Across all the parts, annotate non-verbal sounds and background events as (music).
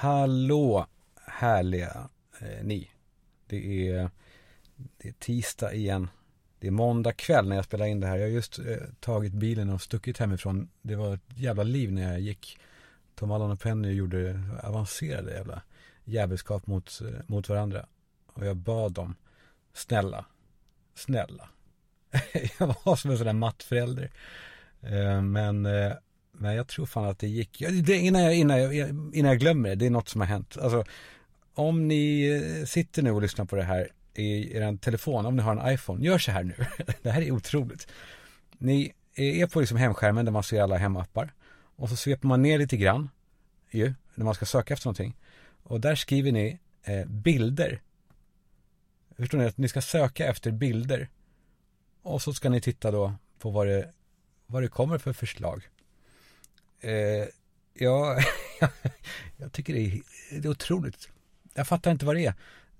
Hallå härliga eh, ni. Det är, det är tisdag igen. Det är måndag kväll när jag spelar in det här. Jag har just eh, tagit bilen och stuckit hemifrån. Det var ett jävla liv när jag gick. Tom Allan och Penny gjorde avancerade jävla jävelskap mot, eh, mot varandra. Och jag bad dem, snälla, snälla. (laughs) jag var som en sån där mattförälder. Eh, men eh, Nej jag tror fan att det gick. Det, innan, jag, innan, jag, innan jag glömmer det, det är något som har hänt. Alltså, om ni eh, sitter nu och lyssnar på det här i er telefon, om ni har en iPhone, gör så här nu. (laughs) det här är otroligt. Ni är på liksom hemskärmen där man ser alla hemappar. Och så sveper man ner lite grann, ju, när man ska söka efter någonting. Och där skriver ni eh, bilder. Förstår ni? Att ni ska söka efter bilder. Och så ska ni titta då på vad det, vad det kommer för förslag. Eh, ja, (laughs) jag tycker det är, det är otroligt. Jag fattar inte vad det är.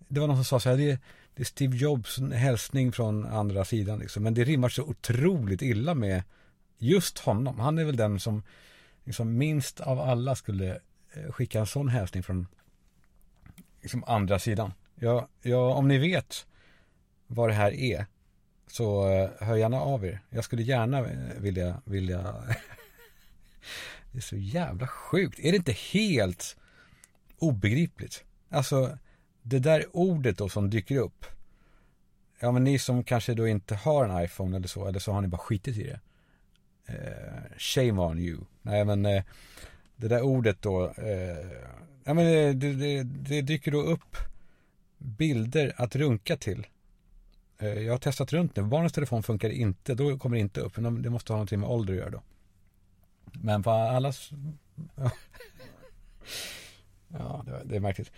Det var någon som sa så här, det är, det är Steve Jobs hälsning från andra sidan liksom. Men det rimmar så otroligt illa med just honom. Han är väl den som liksom minst av alla skulle eh, skicka en sån hälsning från liksom andra sidan. Ja, ja, om ni vet vad det här är så eh, hör gärna av er. Jag skulle gärna eh, vilja, vilja det är så jävla sjukt. Är det inte helt obegripligt? Alltså, det där ordet då som dyker upp. Ja, men ni som kanske då inte har en iPhone eller så, eller så har ni bara skitit i det. Eh, shame on you. Nej, men eh, det där ordet då. Eh, ja, men eh, det, det, det, dyker då upp bilder att runka till. Eh, jag har testat runt nu. Barnens telefon funkar inte. Då kommer det inte upp. Men det måste ha någonting med ålder att göra då. Men på allas... (laughs) ja, det, det är märkligt.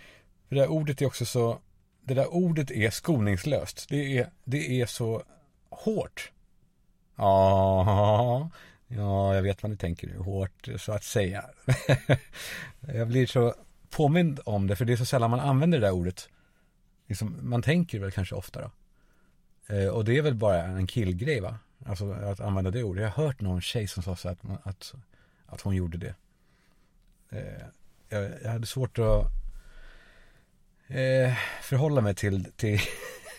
För det där ordet är också så... Det där ordet är skoningslöst. Det är, det är så hårt. Ja, ja, jag vet vad ni tänker nu. Hårt, så att säga. (laughs) jag blir så påmind om det, för det är så sällan man använder det där ordet. Liksom, man tänker väl kanske ofta då. Eh, och det är väl bara en killgrej va? Alltså att använda det ordet. Jag har hört någon tjej som sa så att, att, att hon gjorde det. Eh, jag, jag, hade svårt att eh, förhålla mig till, till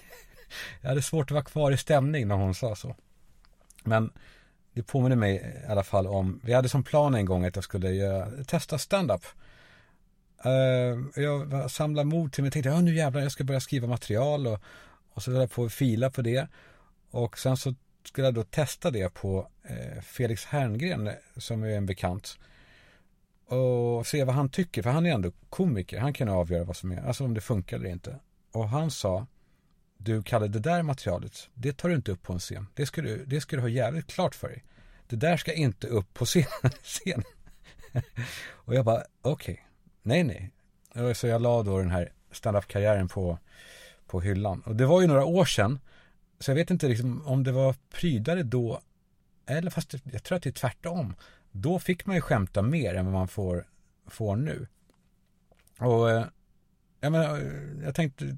(laughs) jag hade svårt att vara kvar i stämning när hon sa så. Men det påminner mig i alla fall om, vi hade som plan en gång att jag skulle göra, testa stand-up. Uh, jag samlade mod till mig och tänkte, ja nu jävlar jag ska börja skriva material och, och så höll jag på att fila på det. Och sen så skulle jag då testa det på eh, Felix Herngren som är en bekant. Och se vad han tycker, för han är ändå komiker. Han kan avgöra vad som är, alltså om det funkar eller inte. Och han sa, du Kalle, det där materialet, det tar du inte upp på en scen. Det ska du, det ska du ha jävligt klart för dig. Det där ska inte upp på scen. (laughs) scen. och jag bara, okej, okay. nej, nej. Så jag la då den här standup-karriären på, på hyllan. Och det var ju några år sedan så jag vet inte liksom om det var prydare då eller fast jag tror att det är tvärtom. Då fick man ju skämta mer än vad man får, får nu. Och eh, jag menar, eh, jag tänkte (laughs)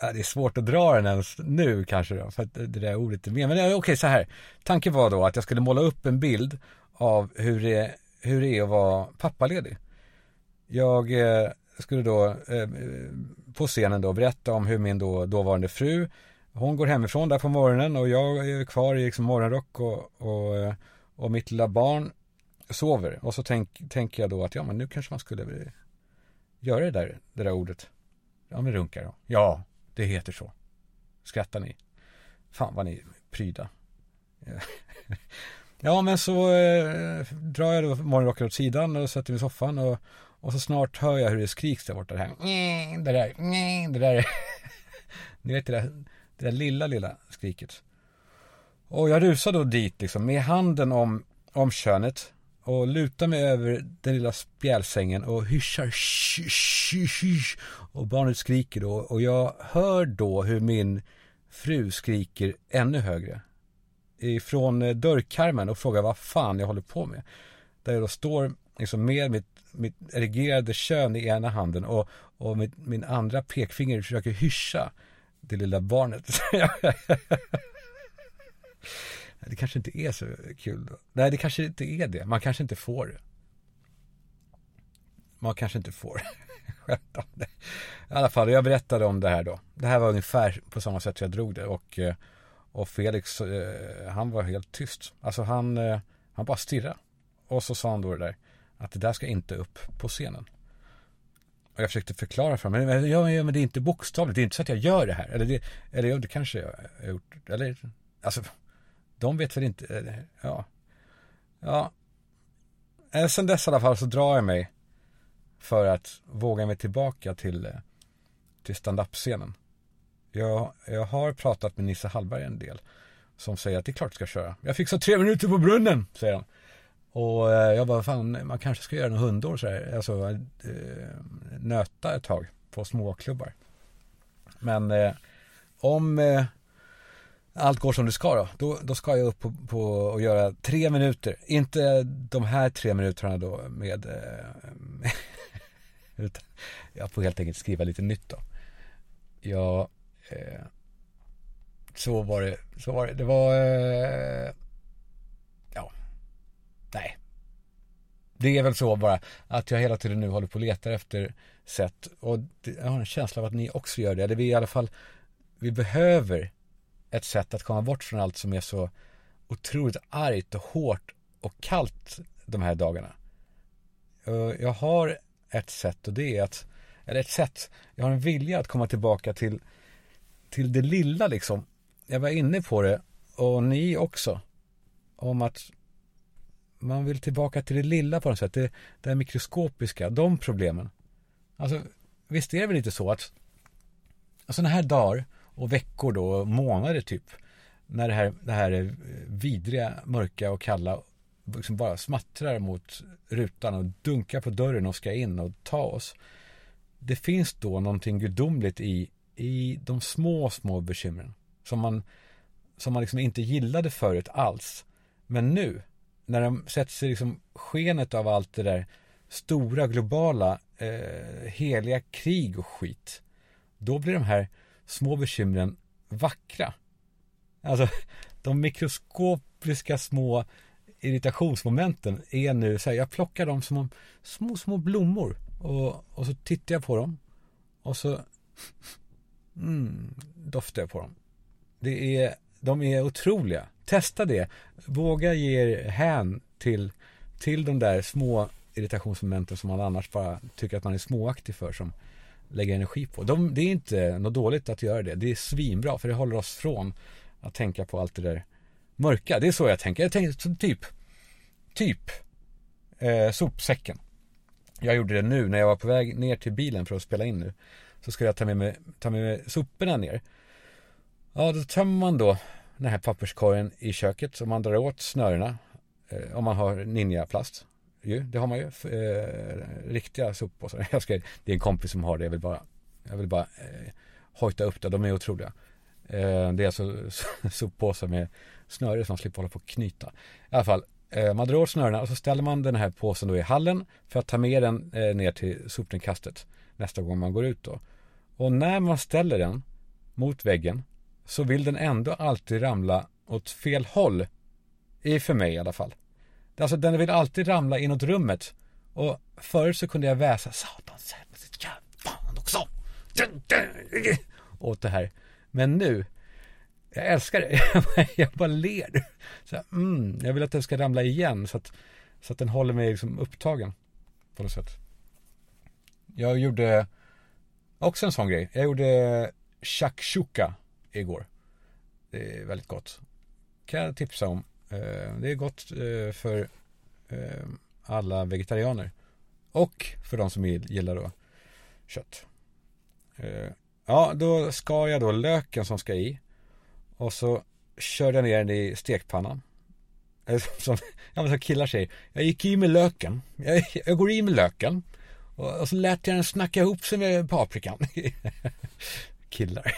ja, det är svårt att dra den ens nu kanske då, för att det där ordet är med. Men eh, okej, okay, så här. Tanken var då att jag skulle måla upp en bild av hur det, hur det är att vara pappaledig. Jag eh, skulle då eh, på scenen då berätta om hur min då, dåvarande fru hon går hemifrån där på morgonen och jag är kvar i liksom morgonrock och, och, och mitt lilla barn sover. Och så tänk, tänker jag då att ja men nu kanske man skulle göra det där, det där ordet. Ja men runka då. Ja, det heter så. Skrattar ni? Fan vad ni är pryda. (laughs) ja men så eh, drar jag då morgonrocken åt sidan och sätter mig i soffan och och så snart hör jag hur det skriks där borta. Det, här. det där, det där. (laughs) Ni vet det där, det där lilla, lilla skriket. Och jag rusar då dit liksom med handen om, om könet och lutar mig över den lilla spjälsängen och hyschar och barnet skriker då och jag hör då hur min fru skriker ännu högre ifrån eh, dörrkarmen och frågar vad fan jag håller på med. Där jag då står liksom med mitt mitt erigerade kön i ena handen och, och mitt, min andra pekfinger försöker hyscha det lilla barnet. (laughs) det kanske inte är så kul då. Nej, det kanske inte är det. Man kanske inte får det. man kanske inte får (laughs) Skämt om det. I alla fall, jag berättade om det här då. Det här var ungefär på samma sätt jag drog det och, eh, och Felix, eh, han var helt tyst. Alltså han, eh, han bara stirrade. Och så sa han då det där, att det där ska inte upp på scenen. Och jag försökte förklara för honom, men, ja, men det är inte bokstavligt, det är inte så att jag gör det här. Eller det, eller ja, det kanske jag har gjort, eller, alltså, de vet väl inte, ja. Ja. Eh, sen dess i alla fall så drar jag mig för att våga mig tillbaka till, eh, till standup-scenen. Jag, jag har pratat med Nisse Hallberg en del. Som säger att det är klart du ska köra. Jag fick så tre minuter på brunnen, säger han. Och eh, jag bara, fan, man kanske ska göra några hundår så här. Alltså, eh, nöta ett tag på småklubbar. Men eh, om eh, allt går som det ska då, då, då ska jag upp på, på och göra tre minuter. Inte de här tre minuterna då med, eh, (laughs) utan jag får helt enkelt skriva lite nytt då. Ja, eh, så var det, så var det, det var, eh, ja, nej. Det är väl så bara att jag hela tiden nu håller på och letar efter sätt och jag har en känsla av att ni också gör det. Eller vi i alla fall, vi behöver ett sätt att komma bort från allt som är så otroligt argt och hårt och kallt de här dagarna. Jag har ett sätt och det är att, eller ett sätt, jag har en vilja att komma tillbaka till, till det lilla liksom. Jag var inne på det och ni också. Om att man vill tillbaka till det lilla på något sätt. Det, det mikroskopiska, de problemen. Alltså, visst är det väl lite så att alltså, sådana här dagar och veckor då, månader typ. När det här, det här eh, vidriga, mörka och kalla liksom bara smattrar mot rutan och dunkar på dörren och ska in och ta oss. Det finns då någonting gudomligt i, i de små, små bekymren. Som man, som man liksom inte gillade förut alls. Men nu, när de sätter sig liksom skenet av allt det där stora globala eh, heliga krig och skit. Då blir de här små bekymren vackra. Alltså de mikroskopiska små irritationsmomenten är nu så här, jag plockar dem som små, små blommor och, och så tittar jag på dem och så mm, doftar jag på dem. Det är, de är otroliga. Testa det. Våga ge er hän till, till de där små irritationsmomenten som man annars bara tycker att man är småaktig för som lägger energi på. De, det är inte något dåligt att göra det. Det är svinbra för det håller oss från att tänka på allt det där mörka. Det är så jag tänker. Jag tänker typ, typ eh, sopsäcken. Jag gjorde det nu när jag var på väg ner till bilen för att spela in nu. Så skulle jag ta med mig, ta med mig soporna ner. Ja, då tömmer man då den här papperskorgen i köket och man drar åt snörena. Eh, om man har ninjaplast. Ju, det har man ju. Eh, riktiga soppåsar. (laughs) Jag ska, det är en kompis som har det. Jag vill bara, jag vill bara eh, hojta upp det. De är otroliga. Eh, det är alltså (laughs) soppåsar med snöre som man slipper hålla på och knyta. I alla fall, eh, man drar åt snörena och så ställer man den här påsen då i hallen för att ta med den eh, ner till sopnedkastet nästa gång man går ut då. Och när man ställer den mot väggen så vill den ändå alltid ramla åt fel håll. I för mig i alla fall. Alltså den vill alltid ramla inåt rummet. Och förut så kunde jag väsa Satan, helvete, fan också. Åt det här. Men nu, jag älskar det. (laughs) jag bara ler. Så här, mm, jag vill att den ska ramla igen så att, så att den håller mig liksom upptagen. På något sätt. Jag gjorde också en sån grej. Jag gjorde shakshuka igår. Det är väldigt gott. Kan jag tipsa om. Eh, det är gott eh, för eh, alla vegetarianer. Och för de som gillar då kött. Ja, då skar jag då löken som ska i. Och så körde jag ner den i stekpannan. Som, ja, men som killar säger. Jag gick i med löken. Jag, jag går i med löken. Och, och, så lät jag den snacka ihop sig med paprikan. (laughs) killar.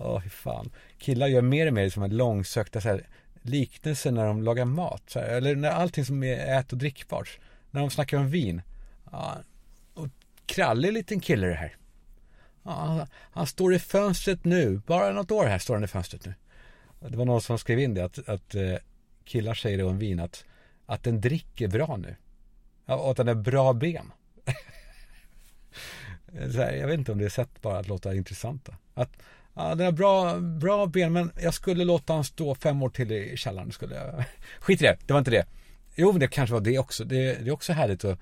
Åh, oh, fan. Killar gör mer och mer liksom som en långsökta så här, liknelser när de lagar mat. Så här, eller när allting som är ät och drickbart. När de snackar om vin. Ja, och krallig liten kille det här. Ja, han, han, står i fönstret nu. Bara något år här står han i fönstret nu. Det var någon som skrev in det att, att eh, killar säger det om vin att, att den dricker bra nu. Ja, och att den är bra ben. (laughs) här, jag vet inte om det är sätt bara att låta intressanta. Att, ja, den har bra, bra ben, men jag skulle låta han stå fem år till i källaren. Skulle jag. (laughs) Skit i det, det var inte det. Jo, det kanske var det också. Det, det är också härligt att,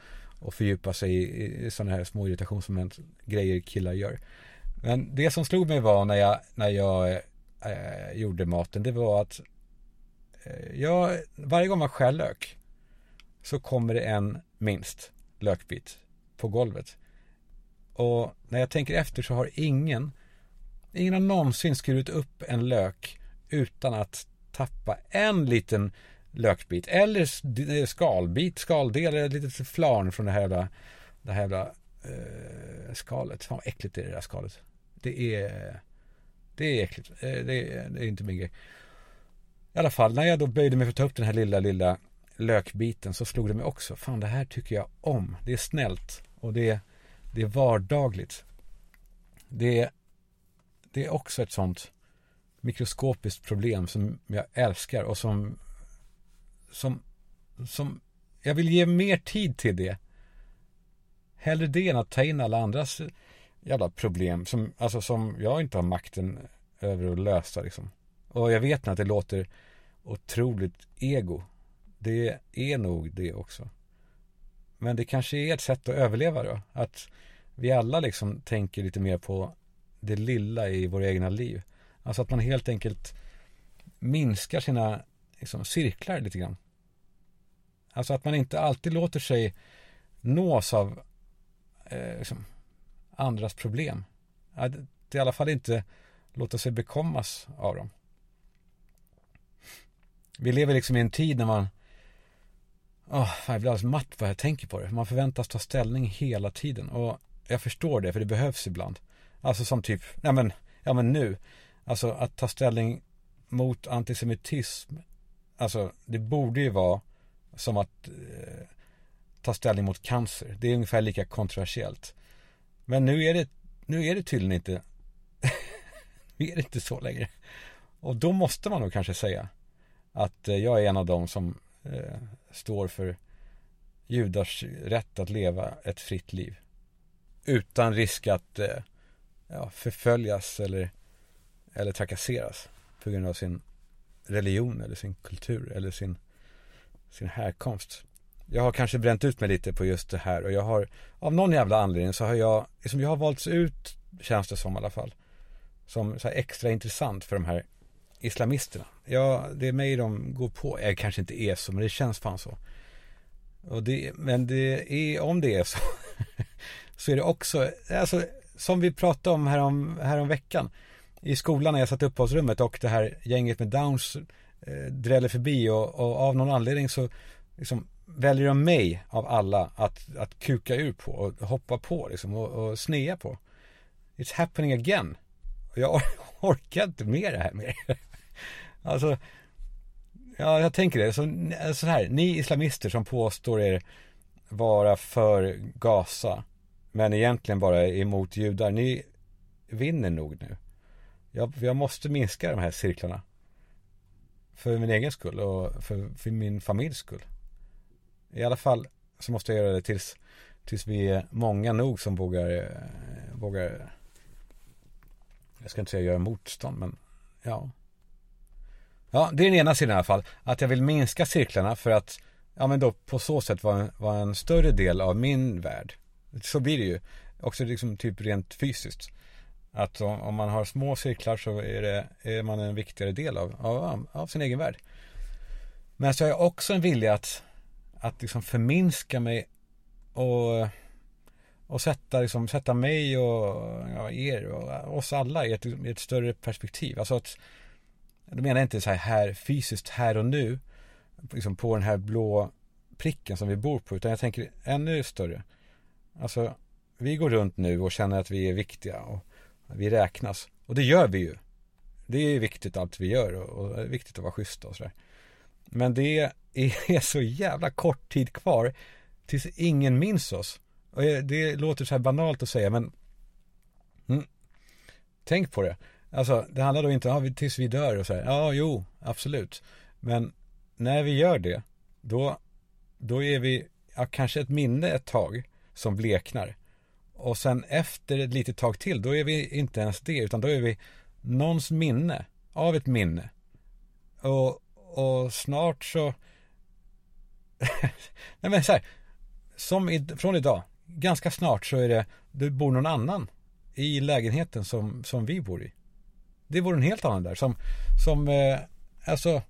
att fördjupa sig i, i sådana här små irritationsmoment, grejer killar gör. Men det som slog mig var när jag, när jag eh, gjorde maten, det var att eh, jag, varje gång man skär lök så kommer det en minst lökbit på golvet. Och när jag tänker efter så har ingen, ingen har någonsin skurit upp en lök utan att tappa en liten lökbit eller eh, skalbit, skaldel eller ett litet flarn från det här jävla, det här jävla eh, skalet. Fan vad äckligt det är det där skalet. Det är, det är äckligt. Eh, det är, det är inte min grej. I alla fall, när jag då böjde mig för att ta upp den här lilla, lilla lökbiten så slog det mig också. Fan, det här tycker jag om. Det är snällt och det, det är vardagligt. Det, det är också ett sånt mikroskopiskt problem som jag älskar och som, som, som jag vill ge mer tid till det. Hellre det än att ta in alla andras jävla problem som, alltså som jag inte har makten över att lösa liksom. Och jag vet att det låter otroligt ego. Det är nog det också. Men det kanske är ett sätt att överleva då. Att vi alla liksom tänker lite mer på det lilla i våra egna liv. Alltså att man helt enkelt minskar sina liksom, cirklar lite grann. Alltså att man inte alltid låter sig nås av eh, liksom, andras problem. Att i alla fall inte låta sig bekommas av dem. Vi lever liksom i en tid när man oh, jag blir alldeles matt vad jag tänker på det. Man förväntas ta ställning hela tiden. Och jag förstår det, för det behövs ibland. Alltså som typ, ja men, ja men nu. Alltså att ta ställning mot antisemitism. Alltså det borde ju vara som att eh, ta ställning mot cancer. Det är ungefär lika kontroversiellt. Men nu är det, nu är det tydligen inte, (laughs) nu är det inte så längre. Och då måste man nog kanske säga att eh, jag är en av dem som eh, står för judars rätt att leva ett fritt liv. Utan risk att eh, ja, förföljas eller, eller trakasseras på grund av sin religion eller sin kultur eller sin, sin härkomst. Jag har kanske bränt ut mig lite på just det här och jag har av någon jävla anledning så har jag, liksom jag har valts ut, känns det som i alla fall, som så extra intressant för de här islamisterna. Ja, det är mig de går på. Jag kanske inte är så, men det känns fan så. Och det, men det är, om det är så, (laughs) så är det också, alltså som vi pratade om härom, härom veckan i skolan när jag satt i uppehållsrummet och det här gänget med downs eh, dräller förbi och, och, av någon anledning så liksom väljer de mig av alla att, att kuka ur på och hoppa på liksom och, och snea på. It's happening again. Och jag (laughs) orkar inte med det här mer. (laughs) Alltså, ja, jag tänker det. Så, så här, ni islamister som påstår er vara för Gaza, men egentligen bara emot judar, ni vinner nog nu. Jag, jag måste minska de här cirklarna. För min egen skull och för, för min familjs skull. I alla fall så måste jag göra det tills, tills vi är många nog som vågar, eh, vågar jag ska inte säga göra motstånd, men ja. Ja, det är den ena sidan i alla fall. Att jag vill minska cirklarna för att, ja men då på så sätt vara var en större del av min värld. Så blir det ju. Också liksom typ rent fysiskt. Att om, man har små cirklar så är, det, är man en viktigare del av, av, av sin egen värld. Men så har jag också en vilja att, att liksom förminska mig och, och sätta, liksom, sätta mig och ja, er och oss alla i ett, i ett större perspektiv. Alltså att då menar jag inte så här, här fysiskt här och nu, liksom på den här blå pricken som vi bor på, utan jag tänker ännu större. Alltså, vi går runt nu och känner att vi är viktiga och vi räknas. Och det gör vi ju. Det är viktigt allt vi gör och, det är viktigt att vara schyssta och sådär. Men det är (laughs) så jävla kort tid kvar tills ingen minns oss. Och det låter så här banalt att säga men mm, Tänk på det. Alltså det handlar då inte om ah, tills vi dör och så här. Ja, jo, absolut. Men när vi gör det, då, då är vi ja, kanske ett minne ett tag som bleknar. Och sen efter ett litet tag till, då är vi inte ens det, utan då är vi någons minne av ett minne. Och, och snart så... (laughs) Nej men så här, som i, från idag, ganska snart så är det, det bor någon annan i lägenheten som, som vi bor i. Det vore en helt annan där som, som eh, alltså,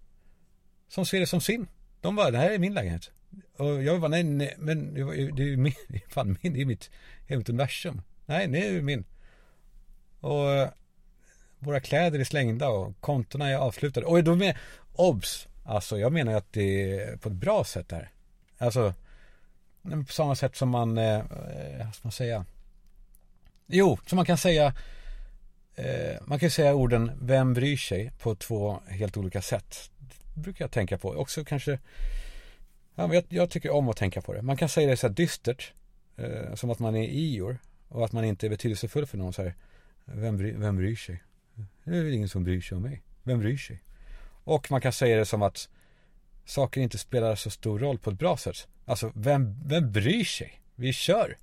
som ser det som sin. De bara, det här är min lägenhet. Och jag bara, nej, nej men det är ju min, (laughs) fan min, det är mitt, mitt universum. Nej, det är ju min. Och eh, våra kläder är slängda och kontona är avslutade. Och då med, obs! Alltså jag menar att det är på ett bra sätt där. Alltså, på samma sätt som man, eh, eh, vad ska man säga? Jo, som man kan säga eh, Man kan säga orden Vem bryr sig på två helt olika sätt. Det brukar jag tänka på. Också kanske ja, jag, jag tycker om att tänka på det. Man kan säga det så här dystert. Eh, som att man är Ior. Och att man inte är betydelsefull för någon så här. Vem, bry, vem bryr sig? Det är väl ingen som bryr sig om mig. Vem bryr sig? Och man kan säga det som att saker inte spelar så stor roll på ett bra sätt. Alltså, vem, vem bryr sig? Vi kör.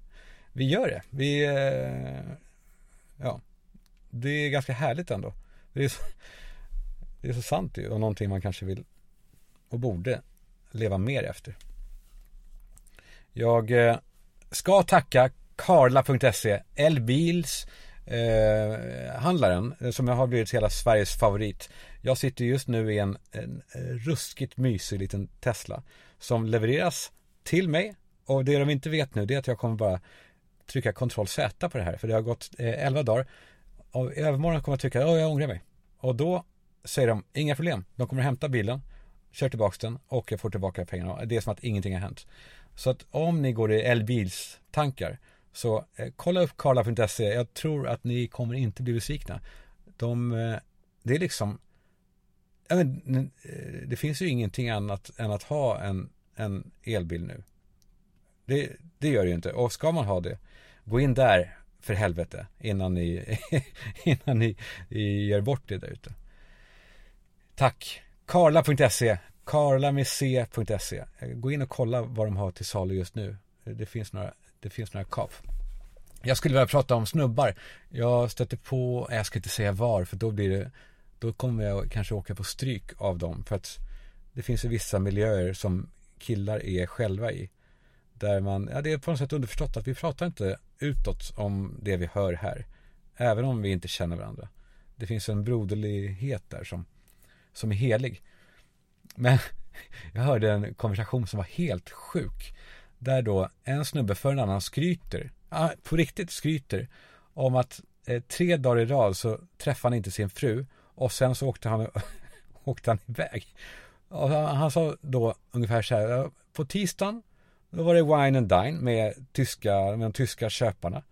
Vi gör det. Vi, eh, ja, det är ganska härligt ändå. Det är så, det är så sant ju och någonting man kanske vill och borde leva mer efter. Jag eh, ska tacka Karla.se, Elbils eh, handlaren eh, som jag har blivit hela Sveriges favorit. Jag sitter just nu i en, en ruskigt mysig liten Tesla som levereras till mig. Och det de inte vet nu det är att jag kommer bara trycka kontroll Z på det här. För det har gått eh, 11 dagar. Och i övermorgon kommer jag trycka, ja jag ångrar mig. Och då säger de, inga problem, de kommer hämta bilen kör tillbaka den och jag får tillbaka pengarna. Det är som att ingenting har hänt. Så att om ni går i Elbils tankar så eh, kolla upp karla.se. Jag tror att ni kommer inte bli besvikna. De, eh, det är liksom, men, eh, det finns ju ingenting annat än att ha en, en elbil nu. Det, det gör det ju inte. Och ska man ha det, gå in där för helvete innan ni, (laughs) innan ni, ni gör bort det där ute. Tack. Karla.se Karlamec.se Gå in och kolla vad de har till salu just nu. Det finns några, det finns några kap. Jag skulle vilja prata om snubbar. Jag stötte på, jag ska inte säga var för då blir det, då kommer jag kanske åka på stryk av dem. För att det finns ju vissa miljöer som killar är själva i. Där man, ja det är på något sätt underförstått att vi pratar inte utåt om det vi hör här. Även om vi inte känner varandra. Det finns en broderlighet där som, som är helig. Men (laughs) jag hörde en konversation som var helt sjuk. Där då en snubbe för en annan skryter, på riktigt skryter, om att eh, tre dagar i rad så träffade han inte sin fru och sen så åkte han, (laughs) åkte han iväg. Och han sa då ungefär så här, på tisdagen då var det wine and dine med, tyska, med de tyska köparna.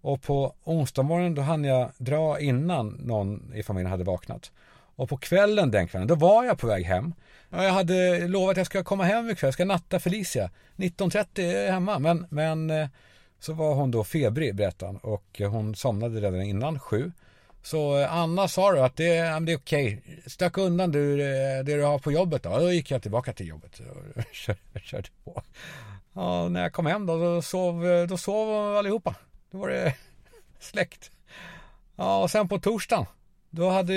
Och på onsdag morgonen då hann jag dra innan någon i familjen hade vaknat. Och på kvällen den kvällen, då var jag på väg hem. Jag hade lovat att jag ska komma hem ikväll, jag ska natta Felicia. 19.30 är jag hemma, men, men eh, så var hon då febrig berättade han och hon somnade redan innan sju. Så eh, Anna sa då att det, det är okej, stack undan du eh, det du har på jobbet då. Då gick jag tillbaka till jobbet och (laughs) körde på. Och när jag kom hem då, då sov, då sov allihopa. Då var det (laughs) släckt Ja, och sen på torsdagen, då hade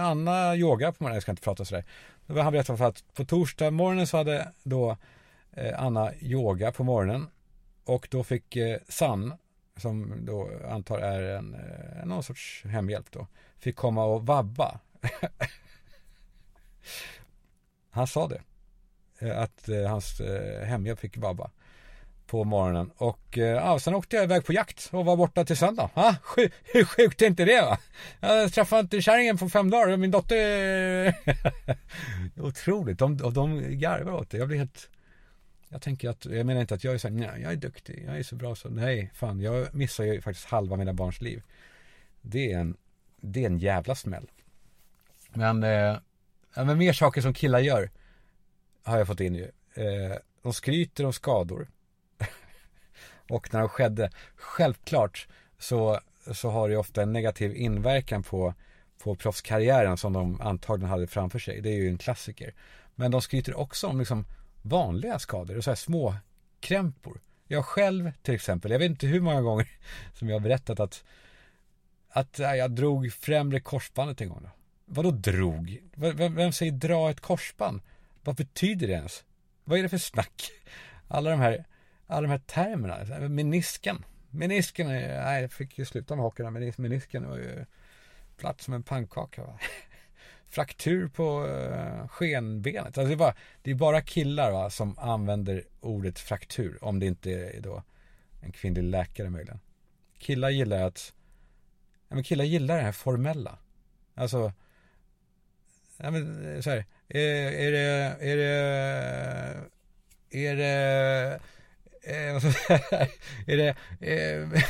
Anna yoga på morgonen, jag ska inte prata sådär. Han berättade för att på torsdag morgonen så hade då eh, Anna yoga på morgonen. Och då fick eh, San, som då antar är en, eh, någon sorts hemhjälp då, fick komma och vabba. (laughs) Han sa det. Att hans hemhjälp fick vabba på morgonen. Och eh, ja, sen åkte jag iväg på jakt och var borta till söndag. Ah, hur sjukt är inte det va? Jag träffade inte kärringen på fem dagar och min dotter... (laughs) Otroligt, de, de garvar åt det. Jag blir helt... Jag tänker att, jag menar inte att jag är så här, nej, jag är duktig, jag är så bra så, nej, fan, jag missar ju faktiskt halva mina barns liv. Det är en, det är en jävla smäll. Men, eh, men mer saker som killar gör har jag fått in ju. Eh, de skryter om skador och när de skedde, självklart så, så har det ofta en negativ inverkan på, på proffskarriären som de antagligen hade framför sig. Det är ju en klassiker. Men de skryter också om liksom vanliga skador, så här små krämpor. Jag själv till exempel, jag vet inte hur många gånger (laughs) som jag har berättat att att äh, jag drog främre korsbandet en gång då. Vadå drog? Vem, vem säger dra ett korsband? Vad betyder det ens? Vad är det för snack? Alla de här, alla de här termerna. Menisken. Menisken, nej jag fick ju sluta med hockeyn. Menisken var ju platt som en pannkaka. Va? (laughs) Fraktur på uh, skenbenet. Alltså det, är bara, det är bara killar va, som använder ordet fraktur. Om det inte är då en kvinnlig läkare möjligen. Killar gillar att, ja men killar gillar det här formella. Alltså, ja men eh, så här, är, är det, är det, är det, är vad jag är det, är, eh, nej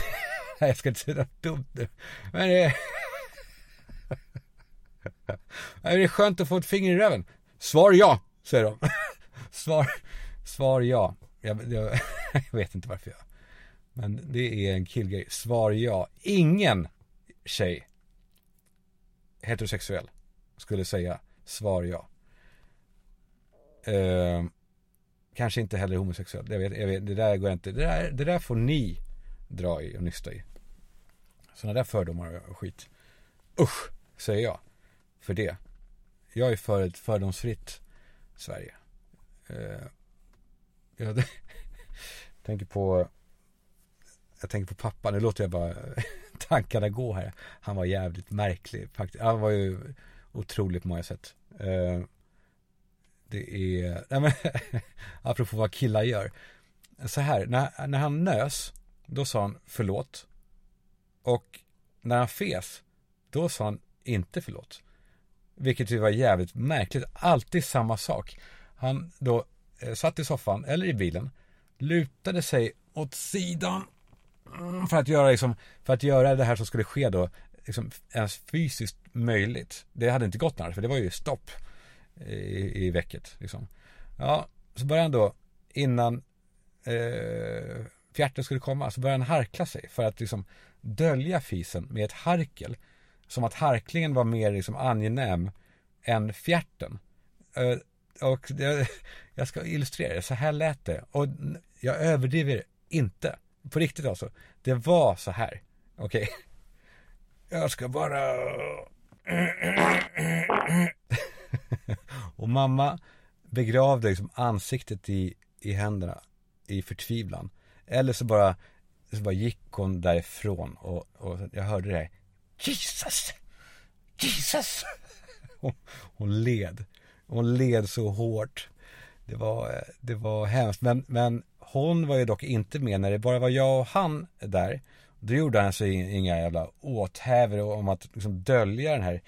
(laughs) jag ska inte säga något dumt nu. Men eh, (laughs) det är, är det skönt att få ett finger i röven? Svar ja, säger de. (laughs) Svar, svar ja. Jag, jag, jag vet inte varför jag. Men det är en killgrej. Svar ja. Ingen tjej heterosexuell skulle säga svar ja. Eh, kanske inte heller homosexuell. Jag vet, jag vet, det där går inte. Det där, det där får ni dra i och nysta i. Sådana där fördomar och skit. Usch, säger jag. För det. Jag är för ett fördomsfritt Sverige. Eh, jag (laughs) tänker på jag tänker på pappa, nu låter jag bara (laughs) tankarna gå här. Han var jävligt märklig faktiskt. Han var ju otroligt på många sätt. Eh, det är, nej men, (laughs) apropå vad killar gör. Så här, när, när han nös, då sa han förlåt. Och när han fes, då sa han inte förlåt. Vilket ju var jävligt märkligt. Alltid samma sak. Han då eh, satt i soffan eller i bilen, lutade sig åt sidan mm, för att göra liksom, för att göra det här som skulle ske då liksom ens fysiskt möjligt. Det hade inte gått annars, för det var ju stopp i, i väcket. Liksom. Ja, så började han då, innan eh, fjärten skulle komma, så började han harkla sig för att liksom dölja fisen med ett harkel. Som att harklingen var mer liksom angenäm än fjärten. Eh, och jag, (laughs) jag ska illustrera det, så här lät det. Och jag överdriver inte. På riktigt alltså. Det var så här. Okej. Okay. (laughs) Jag ska bara (clears throat) (laughs) och mamma begravde liksom ansiktet i, i händerna i förtvivlan. Eller så bara, så bara gick hon därifrån och, och jag hörde det här. Jesus! Jesus! (laughs) Hon, hon led. Hon led så hårt. Det var, det var hemskt. Men, men hon var ju dock inte med när det bara var jag och han där. Då gjorde han sig inga jävla åthävor om att liksom dölja den här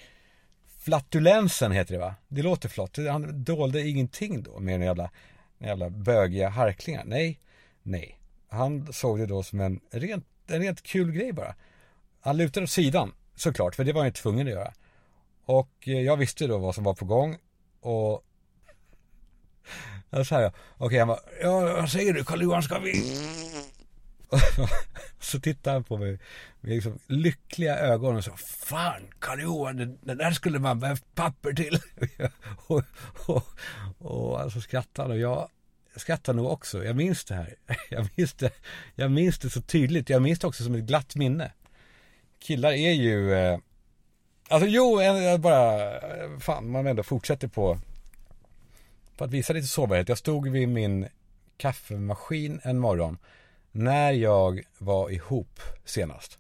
flatulensen heter det va? Det låter flott. Han dolde ingenting då med den jävla, den jävla bögiga harklingar. Nej, nej. Han såg det då som en rent, en rent kul grej bara. Han lutade åt sidan såklart, för det var han ju tvungen att göra. Och eh, jag visste då vad som var på gång och (laughs) så här, okej okay, han bara, ja vad säger du Karl Johan ska vi? (laughs) så tittade han på mig med liksom lyckliga ögon och sa fan Karl Johan, den, där skulle man behövt papper till. (laughs) och, och, och alltså skrattade och jag skrattade nog också. Jag minns det här. (laughs) Jag minns det, jag minns det så tydligt. Jag minns det också som ett glatt minne. Killar är ju, eh, alltså jo, jag bara, fan man ändå fortsätter på, på att visa lite sårbarhet. Jag stod vid min kaffemaskin en morgon när jag var ihop senast.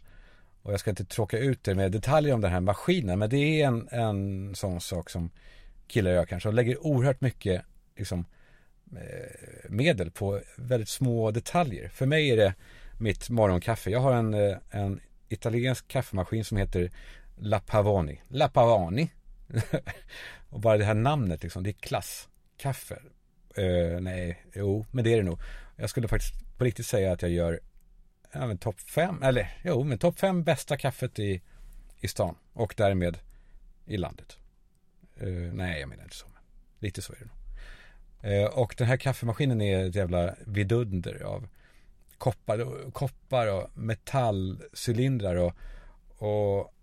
Och jag ska inte tråka ut er med detaljer om den här maskinen. Men det är en, en sån sak som killar gör kanske. Och lägger oerhört mycket liksom, eh, medel på väldigt små detaljer. För mig är det mitt morgonkaffe. Jag har en, eh, en italiensk kaffemaskin som heter La Pavoni. La Pavoni. (laughs) och bara det här namnet liksom, det är klass. Kaffe. Uh, nej, jo, men det är det nog. Jag skulle faktiskt på riktigt säga att jag gör ja, topp fem, eller jo, men topp fem bästa kaffet i, i stan och därmed i landet. Uh, nej, jag menar inte så. Men lite så är det nog. Uh, och den här kaffemaskinen är ett jävla vidunder av koppar, koppar och metallcylindrar och, och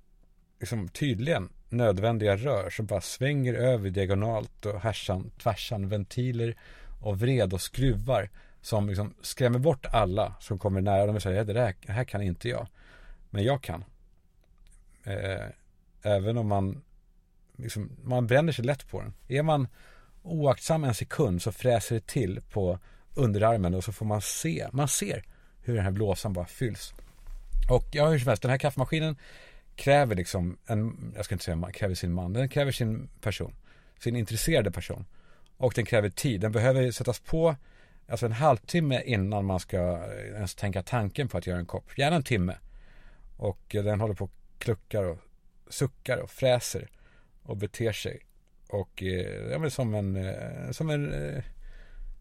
liksom tydligen nödvändiga rör som bara svänger över diagonalt och härsan, tvärsan, ventiler och vred och skruvar som liksom skrämmer bort alla som kommer nära dem och säger det här, det här kan inte jag. Men jag kan. Eh, även om man liksom, man bränner sig lätt på den. Är man oaktsam en sekund så fräser det till på underarmen och så får man se, man ser hur den här blåsan bara fylls. Och ja, hur som helst, den här kaffemaskinen kräver liksom en, jag ska inte säga man kräver sin man, den kräver sin person, sin intresserade person. Och den kräver tid, den behöver sättas på alltså en halvtimme innan man ska eh, ens tänka tanken på att göra en kopp, gärna en timme. Och eh, den håller på och kluckar och suckar och fräser och beter sig. Och eh, ja, men som en, som en,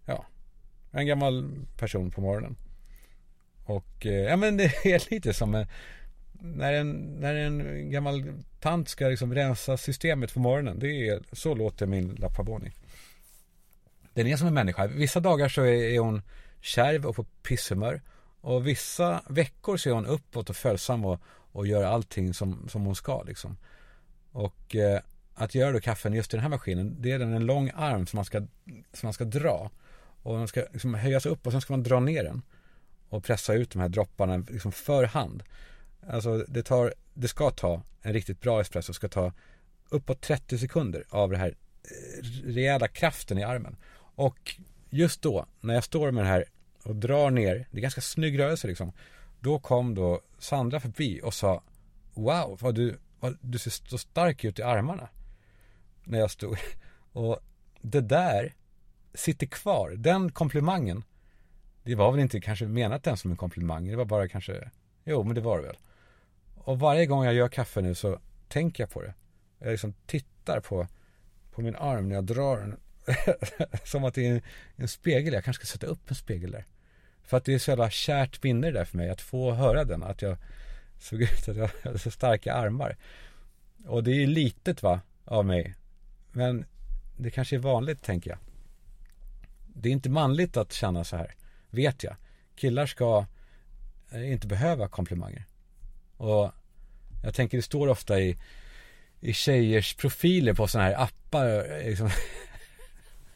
ja, en gammal person på morgonen. Och ja men det är (laughs) lite som en, när en, när en gammal tant ska liksom rensa systemet på morgonen. Det är, så låter min Lapaboni. Den är som en människa. Vissa dagar så är hon kärv och på pisshumör. Och vissa veckor så är hon uppåt och följsam och, och gör allting som, som hon ska liksom. Och eh, att göra då kaffen just i den här maskinen, det är den en lång arm som man ska, som man ska dra. Och den ska liksom höjas upp och sen ska man dra ner den. Och pressa ut de här dropparna liksom för hand. Alltså det tar, det ska ta en riktigt bra espresso, ska ta uppåt 30 sekunder av den här eh, rejäla kraften i armen. Och just då, när jag står med det här och drar ner, det är ganska snygg rörelse liksom. Då kom då Sandra förbi och sa Wow, vad du, vad, du ser så stark ut i armarna när jag stod. Och det där sitter kvar. Den komplimangen. Det var väl inte kanske menat den som en komplimang. Det var bara kanske, jo men det var det väl. Och varje gång jag gör kaffe nu så tänker jag på det. Jag liksom tittar på, på min arm när jag drar den. (laughs) som att det är en, en, spegel. Jag kanske ska sätta upp en spegel där. För att det är så jävla kärt minne där för mig att få höra den. Att jag såg ut att jag (laughs) hade så starka armar. Och det är litet va, av mig. Men det kanske är vanligt tänker jag. Det är inte manligt att känna så här. Vet jag. Killar ska eh, inte behöva komplimanger. Och jag tänker det står ofta i, i tjejers profiler på sådana här appar. Eh, liksom. (laughs)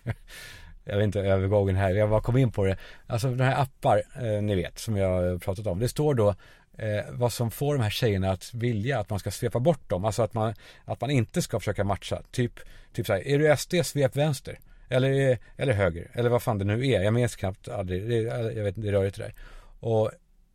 (laughs) jag vet inte övergången här, jag bara kom in på det. Alltså de här appar, eh, ni vet, som jag har pratat om. Det står då eh, vad som får de här tjejerna att vilja att man ska svepa bort dem. Alltså att man, att man inte ska försöka matcha. Typ, typ så här, är du SD, svep vänster. Eller, eller höger, eller vad fan det nu är. Jag minns knappt aldrig, det, jag vet inte, det rör inte där. Och,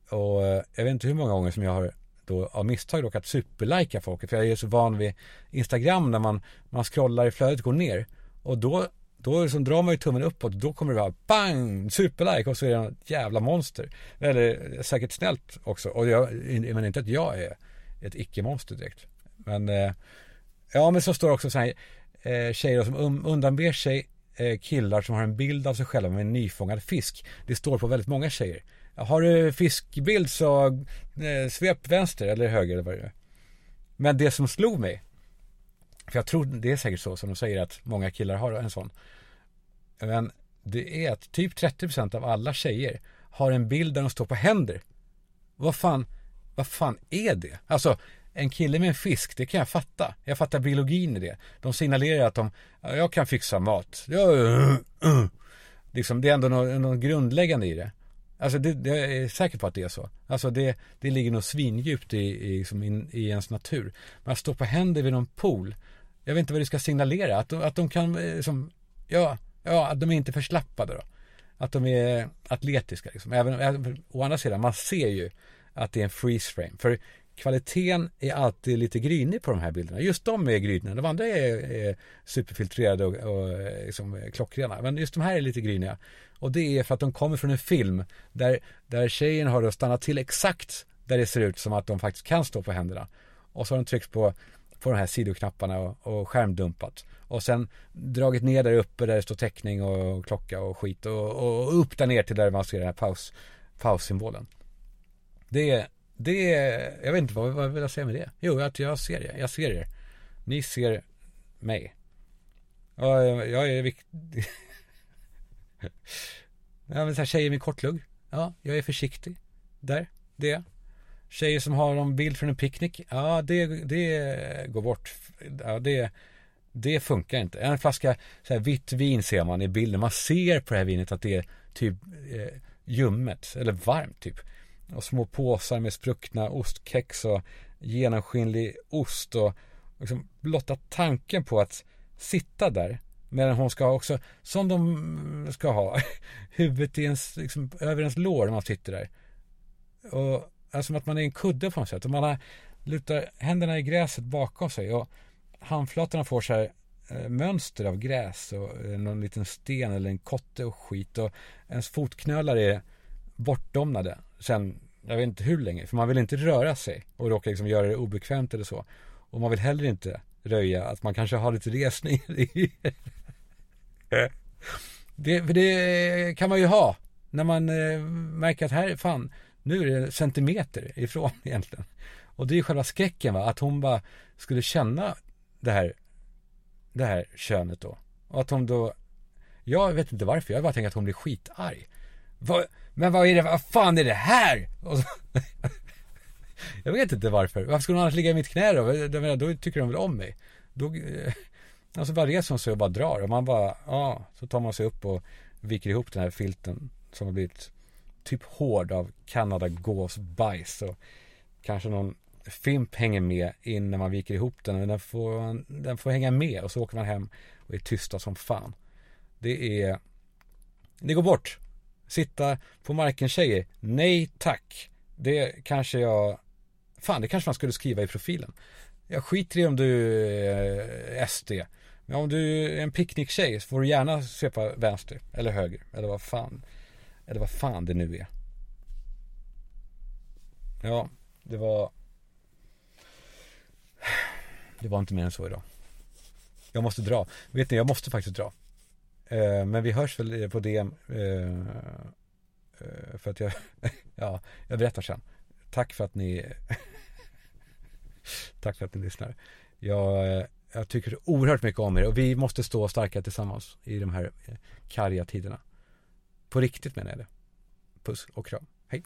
och eh, jag vet inte hur många gånger som jag har då av misstag råkat superlika folket. För jag är så van vid Instagram när man, man scrollar i flödet går ner. Och då då liksom drar man ju tummen uppåt då kommer det vara bang, superlike och så är det något jävla monster. Eller säkert snällt också. Och jag menar inte att jag är ett icke-monster direkt. Men eh, ja, men så står det också så här eh, tjejer som um, undanber sig eh, killar som har en bild av sig själva med en nyfångad fisk. Det står på väldigt många tjejer. Har du fiskbild så eh, svep vänster eller höger eller vad det är. Men det som slog mig för jag tror det är säkert så som de säger att många killar har en sån. Men det är att typ 30% av alla tjejer har en bild där de står på händer. Vad fan, vad fan är det? Alltså, en kille med en fisk, det kan jag fatta. Jag fattar biologin i det. De signalerar att de, jag kan fixa mat. Jag, uh, uh. Liksom, det är ändå något, något grundläggande i det. Alltså det, det, jag är säker på att det är så. Alltså det, det ligger nog svindjupt i, i, liksom in, i ens natur. Men att stå på händer vid någon pool, jag vet inte vad det ska signalera. Att de, att de kan, liksom, ja, ja, att de är inte förslappade då. Att de är atletiska liksom. Även, å andra sidan, man ser ju att det är en freeze frame. För kvaliteten är alltid lite grynig på de här bilderna. Just de är gryniga. De andra är, är superfiltrerade och, och liksom eh, klockrena. Men just de här är lite gryniga. Och det är för att de kommer från en film där, där tjejen har stannat till exakt där det ser ut som att de faktiskt kan stå på händerna. Och så har de tryckt på på de här sidoknapparna och, och skärmdumpat. Och sen dragit ner där uppe där det står teckning och klocka och skit och, och upp där ner till där man ser den här paus, paussymbolen. Det, det, jag vet inte vad, vad vill jag säga med det? Jo, att jag ser er, jag ser er. Ni ser mig. Jag, jag är viktig. (laughs) ja, men så här tjejer med kortlugg. Ja, jag är försiktig. Där, det. är jag. Tjejer som har en bild från en picknick. Ja, det, det går bort. Ja, det, det funkar inte. En flaska så här, vitt vin ser man i bilden. Man ser på det här vinet att det är typ eh, ljummet eller varmt typ. Och små påsar med spruckna ostkex och genomskinlig ost och liksom blotta tanken på att sitta där medan hon ska ha också, som de ska ha, (laughs) huvudet i ens, liksom, över ens lår när man sitter där. Och alltså att man är en kudde på något sätt. Och man har, lutar händerna i gräset bakom sig och handflatorna får så här eh, mönster av gräs och eh, någon liten sten eller en kotte och skit och ens fotknölar är bortdomnade sen, jag vet inte hur länge, för man vill inte röra sig och råka liksom göra det obekvämt eller så. Och man vill heller inte röja att man kanske har lite resning (laughs) i (laughs) det, för det kan man ju ha när man eh, märker att här, fan, nu är det centimeter ifrån (laughs) egentligen. Och det är ju själva skräcken va, att hon bara skulle känna det här, det här könet då. Och att hon då, jag vet inte varför, jag bara tänker att hon blir skitarg. Va, men vad är det, vad fan är det här? Så, (laughs) jag vet inte varför. Varför skulle hon annars ligga i mitt knä då? Jag menar då tycker hon väl om mig. Då, eh, (laughs) alltså bara reser hon sig och bara drar. Och man bara, ja, så tar man sig upp och viker ihop den här filten som har blivit typ hård av Kanada gåsbajs. Och kanske någon fimp hänger med innan man viker ihop den. Men den får, den får hänga med och så åker man hem och är tysta som fan. Det är, det går bort. Sitta på marken tjejer, nej tack. Det kanske jag, fan det kanske man skulle skriva i profilen. Jag skiter i om du är SD. Men om du är en picknicktjej så får du gärna svepa vänster eller höger eller vad fan. Eller vad fan det nu är. Ja, det var Det var inte mer än så idag. Jag måste dra. Vet ni, jag måste faktiskt dra. Eh, men vi hörs väl på DM. Eh, eh, för att jag, (laughs) ja, jag berättar sen. Tack för att ni (laughs) Tack för att ni lyssnar. Jag, eh, jag tycker oerhört mycket om er och vi måste stå starka tillsammans i de här eh, karga tiderna. På riktigt menar jag det. Puss och kram. Hej.